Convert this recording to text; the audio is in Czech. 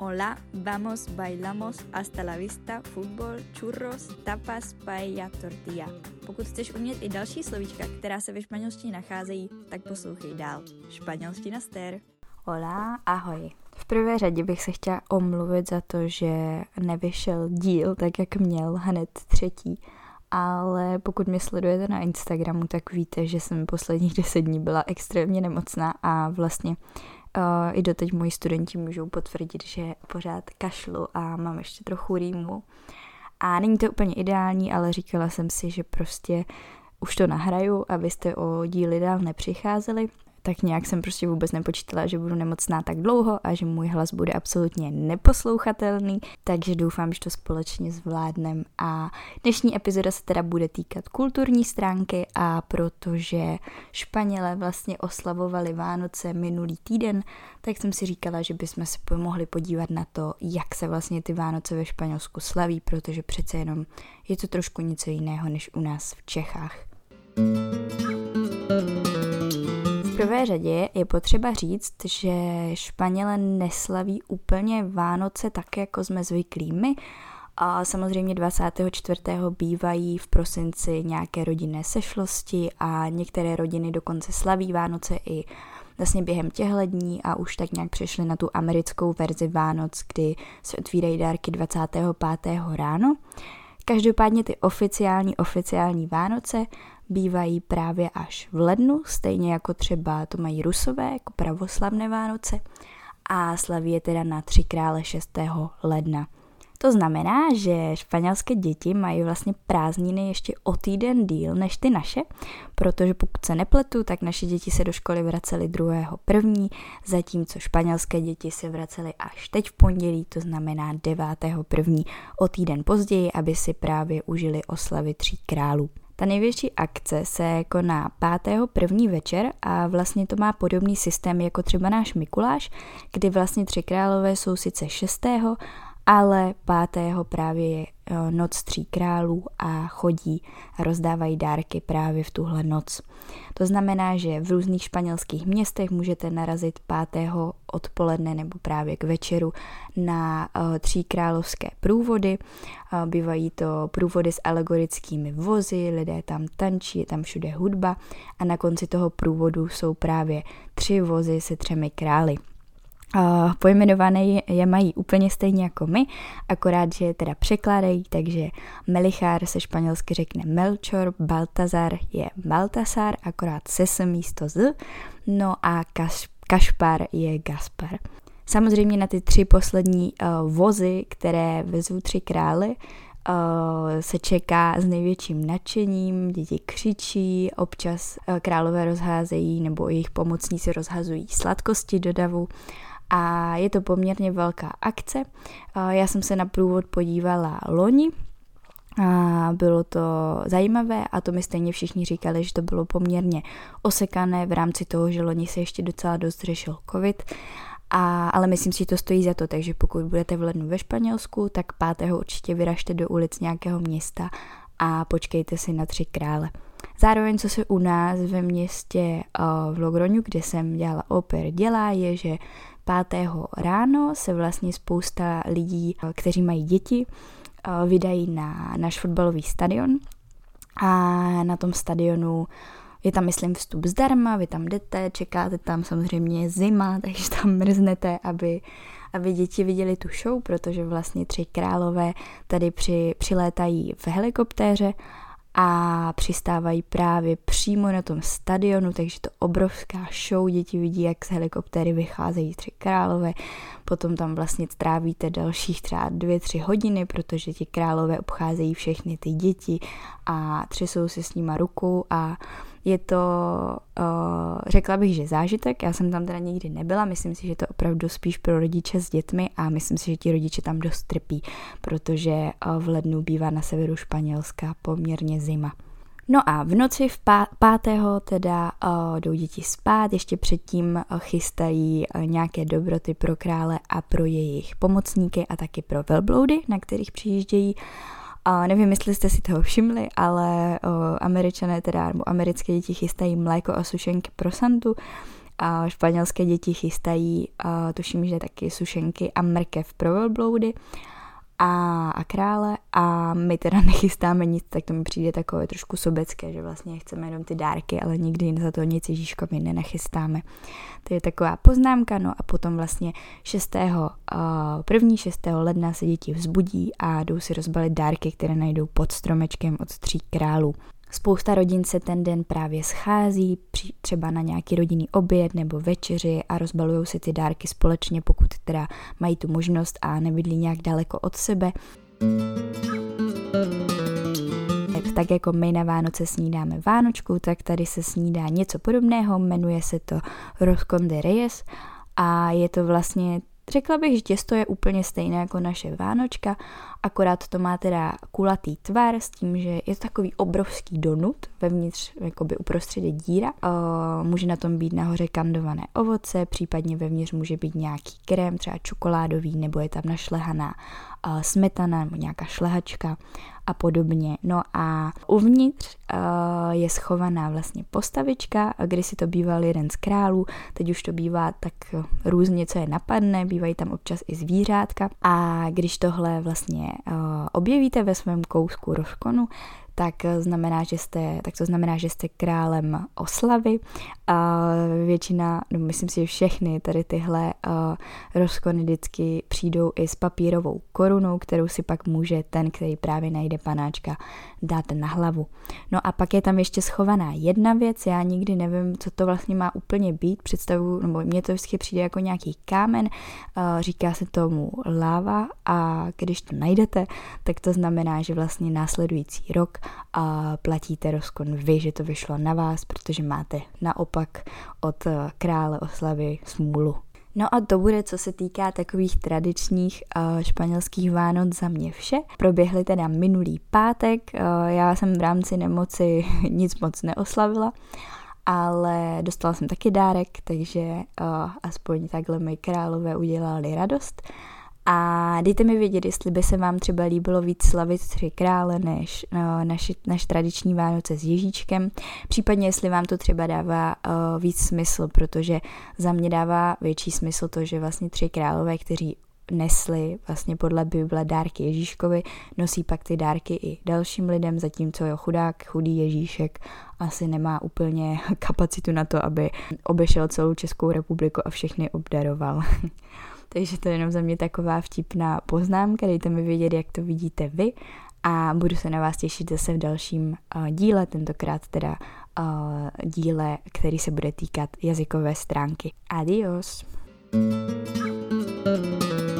Hola, vamos, bailamos, hasta la vista, fútbol, churros, tapas, paella, tortilla. Pokud chceš umět i další slovíčka, která se ve španělštině nacházejí, tak poslouchej dál. Španělština stér. Hola, ahoj. V prvé řadě bych se chtěla omluvit za to, že nevyšel díl tak, jak měl, hned třetí. Ale pokud mě sledujete na Instagramu, tak víte, že jsem posledních deset dní byla extrémně nemocná a vlastně Uh, I doteď moji studenti můžou potvrdit, že pořád kašlu a mám ještě trochu rýmu. A není to úplně ideální, ale říkala jsem si, že prostě už to nahraju, abyste o díly dál nepřicházeli tak nějak jsem prostě vůbec nepočítala, že budu nemocná tak dlouho a že můj hlas bude absolutně neposlouchatelný, takže doufám, že to společně zvládnem. A dnešní epizoda se teda bude týkat kulturní stránky a protože Španělé vlastně oslavovali Vánoce minulý týden, tak jsem si říkala, že bychom se mohli podívat na to, jak se vlastně ty Vánoce ve Španělsku slaví, protože přece jenom je to trošku něco jiného než u nás v Čechách. thank you prvé řadě je potřeba říct, že Španěle neslaví úplně Vánoce tak, jako jsme zvyklí my. A samozřejmě 24. bývají v prosinci nějaké rodinné sešlosti a některé rodiny dokonce slaví Vánoce i vlastně během těchto dní a už tak nějak přešli na tu americkou verzi Vánoc, kdy se otvírají dárky 25. ráno. Každopádně ty oficiální, oficiální Vánoce bývají právě až v lednu, stejně jako třeba to mají rusové, jako pravoslavné Vánoce a slaví je teda na tři krále 6. ledna. To znamená, že španělské děti mají vlastně prázdniny ještě o týden díl než ty naše, protože pokud se nepletu, tak naše děti se do školy vracely 2. první, zatímco španělské děti se vracely až teď v pondělí, to znamená 9. první o týden později, aby si právě užili oslavy tří králů. Ta největší akce se koná 5. první večer a vlastně to má podobný systém jako třeba náš Mikuláš, kdy vlastně tři králové jsou sice 6 ale pátého právě je eh, noc tří králů a chodí a rozdávají dárky právě v tuhle noc. To znamená, že v různých španělských městech můžete narazit pátého odpoledne nebo právě k večeru na uh, tří královské průvody. Uh, bývají to průvody s alegorickými vozy, lidé tam tančí, je tam všude hudba a na konci toho průvodu jsou právě tři vozy se třemi krály. Pojmenované je mají úplně stejně jako my, akorát, že je teda překládají, takže Melichár se španělsky řekne Melchor, Baltazar je Baltasar, akorát se s místo z, no a Kaš, Kašpar je Gaspar. Samozřejmě na ty tři poslední uh, vozy, které vezou tři krály, uh, se čeká s největším nadšením, děti křičí, občas uh, králové rozházejí nebo jejich pomocníci rozhazují sladkosti do davu a je to poměrně velká akce. Já jsem se na průvod podívala loni, a bylo to zajímavé a to mi stejně všichni říkali, že to bylo poměrně osekané v rámci toho, že loni se ještě docela dost řešil covid. A, ale myslím si, že to stojí za to, takže pokud budete v lednu ve Španělsku, tak 5. určitě vyražte do ulic nějakého města a počkejte si na tři krále. Zároveň, co se u nás ve městě v Logroňu, kde jsem dělala oper, dělá, je, že 5. ráno se vlastně spousta lidí, kteří mají děti, vydají na náš fotbalový stadion a na tom stadionu je tam, myslím, vstup zdarma, vy tam jdete, čekáte tam samozřejmě zima, takže tam mrznete, aby, aby děti viděli tu show, protože vlastně tři králové tady při, přilétají v helikoptéře a přistávají právě přímo na tom stadionu, takže to obrovská show, děti vidí, jak z helikoptéry vycházejí tři králové, potom tam vlastně strávíte dalších třeba dvě, tři hodiny, protože ti králové obcházejí všechny ty děti a třesou si s nima rukou a je to, uh, řekla bych, že zážitek, já jsem tam teda nikdy nebyla, myslím si, že to opravdu spíš pro rodiče s dětmi a myslím si, že ti rodiče tam dost trpí, protože uh, v lednu bývá na severu Španělska poměrně zima. No a v noci v pátého teda uh, jdou děti spát, ještě předtím uh, chystají uh, nějaké dobroty pro krále a pro jejich pomocníky a taky pro velbloudy, na kterých přijíždějí a nevím, jestli jste si toho všimli, ale o, američané teda, nebo americké děti chystají mléko a sušenky pro Santu a španělské děti chystají, a tuším, že taky sušenky a mrkev pro velbloudy a, a krále a my teda nechystáme nic, tak to mi přijde takové trošku sobecké, že vlastně chceme jenom ty dárky, ale nikdy za to nic Ježíškovi nenachystáme. To je taková poznámka, no a potom vlastně 6. Uh, první 6. ledna se děti vzbudí a jdou si rozbalit dárky, které najdou pod stromečkem od tří králů. Spousta rodin se ten den právě schází, třeba na nějaký rodinný oběd nebo večeři a rozbalují si ty dárky společně, pokud teda mají tu možnost a nebydlí nějak daleko od sebe. Tak jako my na Vánoce snídáme Vánočku, tak tady se snídá něco podobného, jmenuje se to Roscon de Reyes a je to vlastně Řekla bych, že těsto je úplně stejné jako naše Vánočka, akorát to má teda kulatý tvar s tím, že je to takový obrovský donut, vevnitř jakoby uprostřed je díra. Uh, může na tom být nahoře kandované ovoce, případně vevnitř může být nějaký krém, třeba čokoládový, nebo je tam našlehaná smetana nebo nějaká šlehačka a podobně. No a uvnitř uh, je schovaná vlastně postavička, kdy si to býval jeden z králů, teď už to bývá tak různě, co je napadne, bývají tam občas i zvířátka a když tohle vlastně uh, objevíte ve svém kousku roškonu, tak znamená, že jste, tak to znamená, že jste králem oslavy a většina, no myslím si, že všechny tady tyhle rozkony vždycky přijdou i s papírovou korunou, kterou si pak může ten, který právě najde panáčka, dát na hlavu. No a pak je tam ještě schovaná jedna věc, já nikdy nevím, co to vlastně má úplně být, představu, nebo mně to vždycky přijde jako nějaký kámen, říká se tomu láva a když to najdete, tak to znamená, že vlastně následující rok a platíte rozkon vy, že to vyšlo na vás, protože máte naopak od eh, krále oslavy smůlu. No a to bude, co se týká takových tradičních uh, španělských Vánoc za mě vše. Proběhly teda minulý pátek, uh, já jsem v rámci nemoci nic moc neoslavila, ale dostala jsem taky dárek, takže aspoň takhle mi králové udělali radost. A dejte mi vědět, jestli by se vám třeba líbilo víc slavit tři krále než no, naši, naš tradiční Vánoce s Ježíčkem. Případně, jestli vám to třeba dává uh, víc smysl, protože za mě dává větší smysl to, že vlastně tři králové, kteří nesli vlastně podle Bible dárky Ježíškovi, nosí pak ty dárky i dalším lidem, zatímco jo chudák, chudý Ježíšek asi nemá úplně kapacitu na to, aby obešel celou Českou republiku a všechny obdaroval. Takže to je jenom za mě taková vtipná poznámka, dejte mi vědět, jak to vidíte vy a budu se na vás těšit zase v dalším uh, díle, tentokrát teda uh, díle, který se bude týkat jazykové stránky. Adios! thank you